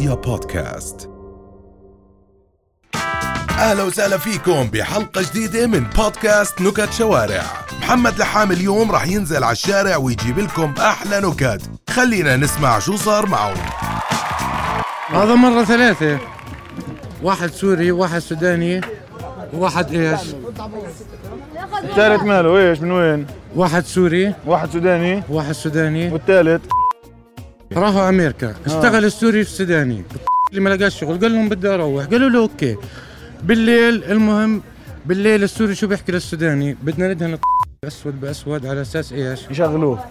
رؤيا بودكاست. أهلا وسهلا فيكم بحلقة جديدة من بودكاست نكت شوارع. محمد لحام اليوم راح ينزل على الشارع ويجيب لكم أحلى نكت. خلينا نسمع شو صار معه هذا مرة ثلاثة. واحد سوري واحد سوداني وواحد إيش؟ الثالث ماله إيش من وين؟ واحد سوري واحد سوداني. واحد سوداني. والثالث؟ راحوا أمريكا. اشتغل السوري في السوداني. اللي ما لقاش شغل قال لهم بدي أروح. قالوا له أوكي. بالليل المهم بالليل السوري شو بيحكي للسوداني؟ بدنا ندهن أسود بأسود على أساس إيش؟ يشغلوه.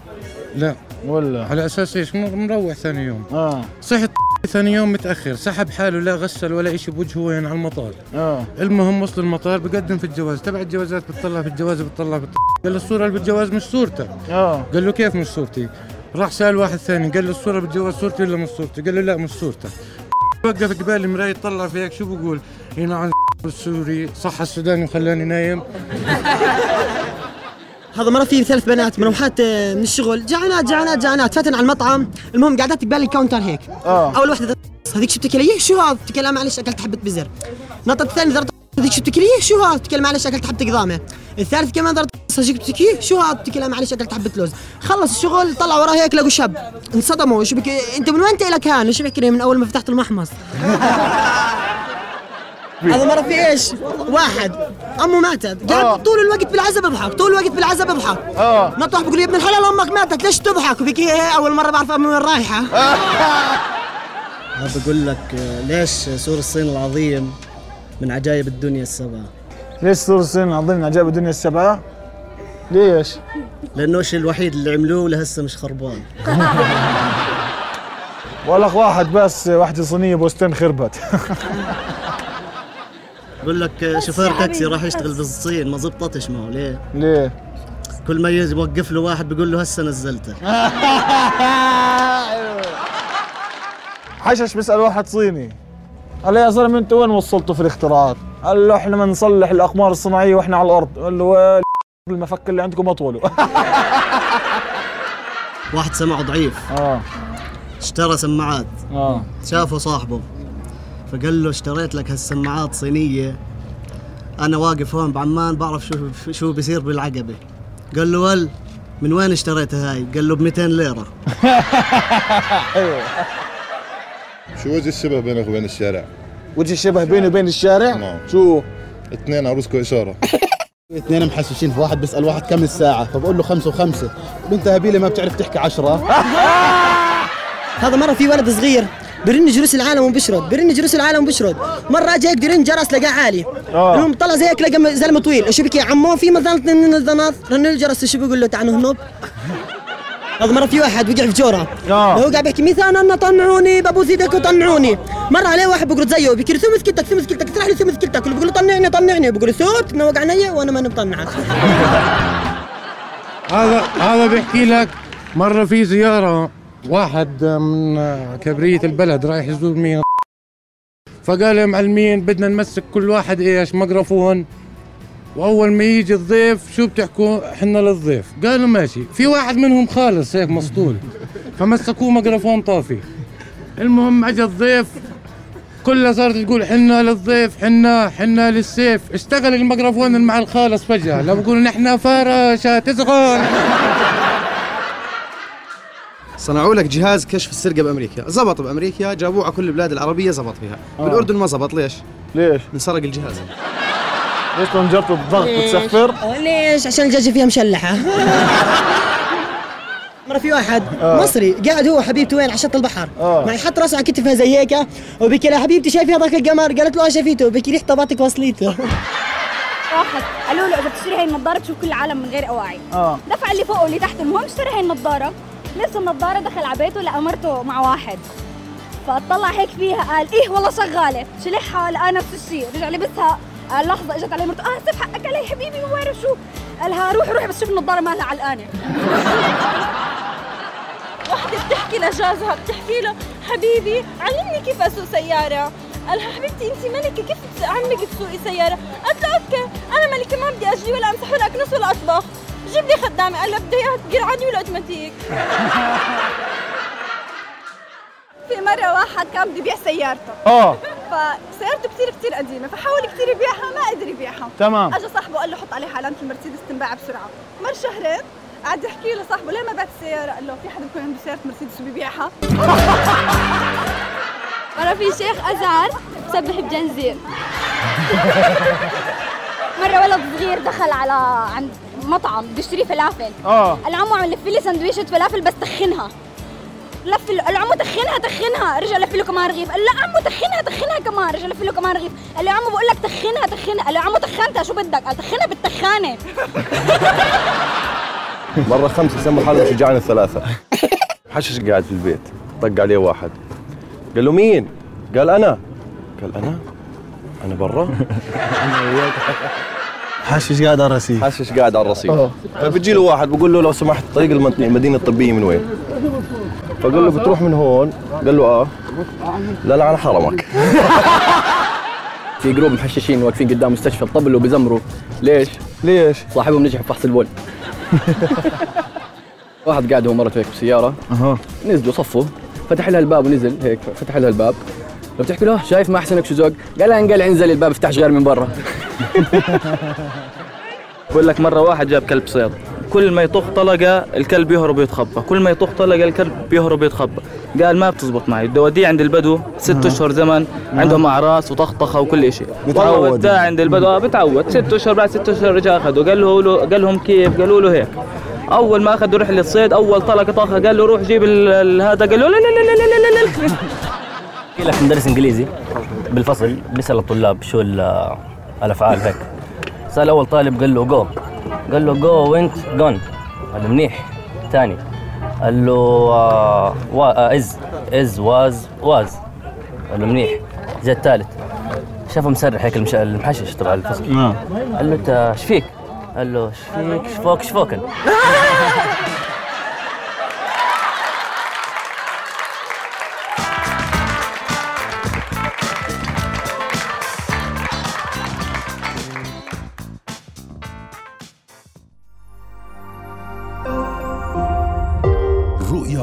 لا. ولا. على أساس إيش؟ مر- مروح ثاني يوم. آه. صحت ثاني يوم متأخر. سحب حاله لا غسل ولا شيء بوجهه وين؟ على المطار. آه. المهم وصل المطار بقدم في الجواز. تبع الجوازات بتطلع في الجواز بتطلع في قال له الصورة اللي بالجواز مش صورتك آه. قال له كيف مش صورتي؟ راح سأل واحد ثاني قال له الصورة بالجواز صورتي ولا مش صورتي؟ قال له لا مش صورتك وقف قبال المراية طلع في هيك شو بقول؟ هنا عن السوري صح السوداني وخلاني نايم. هذا مرة في ثلاث بنات مروحات آه، من الشغل. جعانات جعانات جعانات فاتن على المطعم. المهم قاعدات قبال الكاونتر هيك. آه. أول وحده هذيك شو بتاكلي شو هذا؟ بتاكل لا معلش أكلت حبة بزر. نطت الثاني ذرت هذيك شو بتاكلي شو هذا؟ بتاكل معلش أكلت حبه قضامه الثالث كمان ذرت هذيك بتاكلي شو هذا بتاكل لا معلش أكلت حبة لوز. خلص الشغل طلع وراه هيك لقوا شاب. انصدموا. شو بك؟ أنت من وين انت لك هان؟ شو بحكي لي من أول ما فتحت المحمص. هذا مرة في إيش؟ واحد. أمه ماتت. آه. قاعد طول الوقت بالعزاء بضحك طول الوقت بالعزاء بضحك. آه. نطح بقول يا ابن الحلال أمك ماتت. ليش تضحك؟ وفيك هي أول مرة بعرف أمي وين رايحة. بقول لك آه، ليش سور الصين العظيم من عجائب الدنيا السبعة ليش الصين العظيم من عجائب الدنيا السبعة؟ ليش؟ لأنه الشيء الوحيد اللي عملوه لهسه مش خربان والله واحد بس واحدة صينية بوستين خربت بقول لك شوفير تاكسي راح يشتغل بالصين ما زبطتش معه ليه؟ ليه؟ كل ما يجي يوقف له واحد بيقول له هسه نزلته حشش بيسأل واحد صيني قال له يا زلمة أنت وين وصلتوا في الاختراعات؟ قال له إحنا بنصلح الأقمار الصناعية وإحنا على الأرض. قال له وين المفك اللي عندكم أطوله. واحد سمعه ضعيف. آه. اشترى سماعات. آه. شافه صاحبه. فقال له اشتريت لك هالسماعات صينية. أنا واقف هون بعمان بعرف شو شو بيصير بالعقبة. قال له ول من وين اشتريتها هاي؟ قال له ب 200 ليرة. شو وجه الشبه بينك وبين الشارع؟ وجه الشبه بيني وبين الشارع نعم. شو؟ اثنين عروسكم اشاره اثنين محششين في واحد بيسأل واحد كم الساعة فبقول له خمسة وخمسة بنت هبيلة ما بتعرف تحكي عشرة هذا مره في ولد صغير برن جلوس العالم وبشرد برن جلوس العالم وبشرد مره اجى هيك يرن جرس لقاه عالي آه. المهم طلع زي هيك لقى زلمه طويل شو بكي يا عمو في مثلا نظنات رن الجرس شو بيقول له تعال نهنب هذا مرة في واحد وقع في جورة. آه. هو قاعد بيحكي مثلا طنعوني بابوس إيدك وطنعوني مر عليه واحد بيقول زيه له ثم مسكتك ثم مسكتك اسرح لي ثم مسكتك بيقول له طنعني طنعني. بيقول له سوت نوق عيني وأنا ماني مطنعك هذا هذا بيحكي لك مرة في زيارة واحد من كبرية البلد رايح يزور مين. فقال يا معلمين بدنا نمسك كل واحد إيش ميكروفون. وأول ما يجي الضيف شو بتحكوا؟ حنا للضيف. قالوا ماشي. في واحد منهم خالص هيك مسطول. فمسكوه ميكروفون طافي. المهم أجى الضيف. كلها صارت تقول حنا للضيف حنا حنا للسيف. اشتغل الميكروفون مع الخالص فجأة. لو بقولوا نحن فراشة تصغر صنعوا لك جهاز كشف السرقة بأمريكا. زبط بأمريكا جابوه على كل البلاد العربية زبط فيها. بالأردن ما زبط. ليش؟ ليش؟ انسرق الجهاز. ليش طنجرته بالضغط بتسفر؟ ليش؟ عشان الدجاجة فيها مشلحة. مرة في واحد مصري قاعد هو حبيبته وين؟ على شط البحر. آه. معي حط راسه على كتفها زي هيك وبكي لها حبيبتي شايفي هذاك القمر؟ قالت له آه شايفيته بكي ريح طباتك وصليته. واحد. قالوا له اذا بتشتري هاي النظارة بتشوف كل العالم من غير أواعي. آه. دفع اللي فوقه واللي تحته المهم اشتري هاي النظارة. لبس النظارة دخل على بيته لقى مرته مع واحد. فاطلع هيك فيها قال إيه والله شغالة. شلحها لقى نفس الشيء رجع لبسها. لحظة إجت علي مرته آه سف حقك علي حبيبي وين شو. قالها روحي روحي بس شوف النظارة مالها علقانه وحدة بتحكي لجوزها بتحكي له حبيبي علمني كيف أسوق سيارة. قالها حبيبتي انت ملكة كيف عمك تسوقي سيارة؟ قالت له أوكي أنا ملكة ما بدي أجري ولا أمسح ولا أكنس ولا أطبخ. جيب لي خدامة قال لها بدي إياها تجير عادي ولا أوتوماتيك. في مرة واحد كان بده يبيع سيارته. آه. فسيارته كثير كثير قديمة فحاول كثير يبيعها ما قدر يبيعها. تمام. اجى صاحبه قال له حط عليها علامة المرسيدس تنباع بسرعة. مر شهرين قعد يحكي له صاحبه ليه ما بعت السيارة؟ قال له في حدا بيكون عنده سيارة مرسيدس وبيبيعها؟ مرة في شيخ أزهر سبح بجنزير مرة ولد صغير دخل على عند مطعم بده يشتري فلافل. آه. قال عمو عم لف لي سندويشة فلافل بس تخنها. لف له قال له عمو تخنها تخنها رجع لف له كمان رغيف. قال له لا عمو تخنها تخنها كمان. رجع لف له كمان رغيف. قال له عمو بقول لك تخنها تخنها قال له عمو تخنتها شو بدك؟ قال تخنها بالتخانة مرة خمسة سموا حالهم شجعان الثلاثة. حشش قاعد في البيت. طق عليه واحد. قال له مين؟ قال أنا. قال أنا؟ أنا برا؟ حشش قاعد على الرصيف حشش قاعد على الرصيف فبيجي له واحد بقول له لو سمحت طريق المدينة الطبية من وين؟ فقال له بتروح من هون؟ قال له آه. لا لا على حرمك. في جروب محششين واقفين قدام مستشفى الطبل وبيزمروا ليش؟ ليش؟ صاحبهم نجح بفحص البول. واحد قاعد هو مرته هيك بسيارة. أها. نزلوا صفوا. فتح لها الباب ونزل هيك فتح لها الباب. فبتحكي له شايف ما أحسنك شو زوج؟ قال لها انقلع انزل الباب افتحش غير من برا. بقول لك مرة واحد جاب كلب صيد. كل ما يطخ طلقة الكلب يهرب ويتخبى. كل ما يطخ طلقة الكلب يهرب ويتخبى. قال ما بتزبط معي. بدي أوديه عند البدو ست أشهر زمن عندهم أعراس وطخطخة وكل شيء بتعود. عند البدو. آه بتعود. ست أشهر بعد ست أشهر رجع أخذه. قال له قال لهم كيف؟ قالوا له هيك. أول ما أخذوا رحلة صيد أول طلقة طاخة قال له روح جيب هذا. قال له لا لا لا لا لا لا لا في لك مدرس إنجليزي بالفصل بيسأل الطلاب شو الأفعال هيك. سأل أول طالب قال له go قال له go went جون قال له منيح. ثاني قال له آه، وا- از از واز واز قال له منيح. زي الثالث. شافه مسرح هيك المش- المحشش تبع الفصل قال له أنت إيش فيك؟ قال له إيش فيك؟ إيش فوق إيش فوقن؟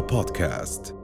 رؤيا بودكاست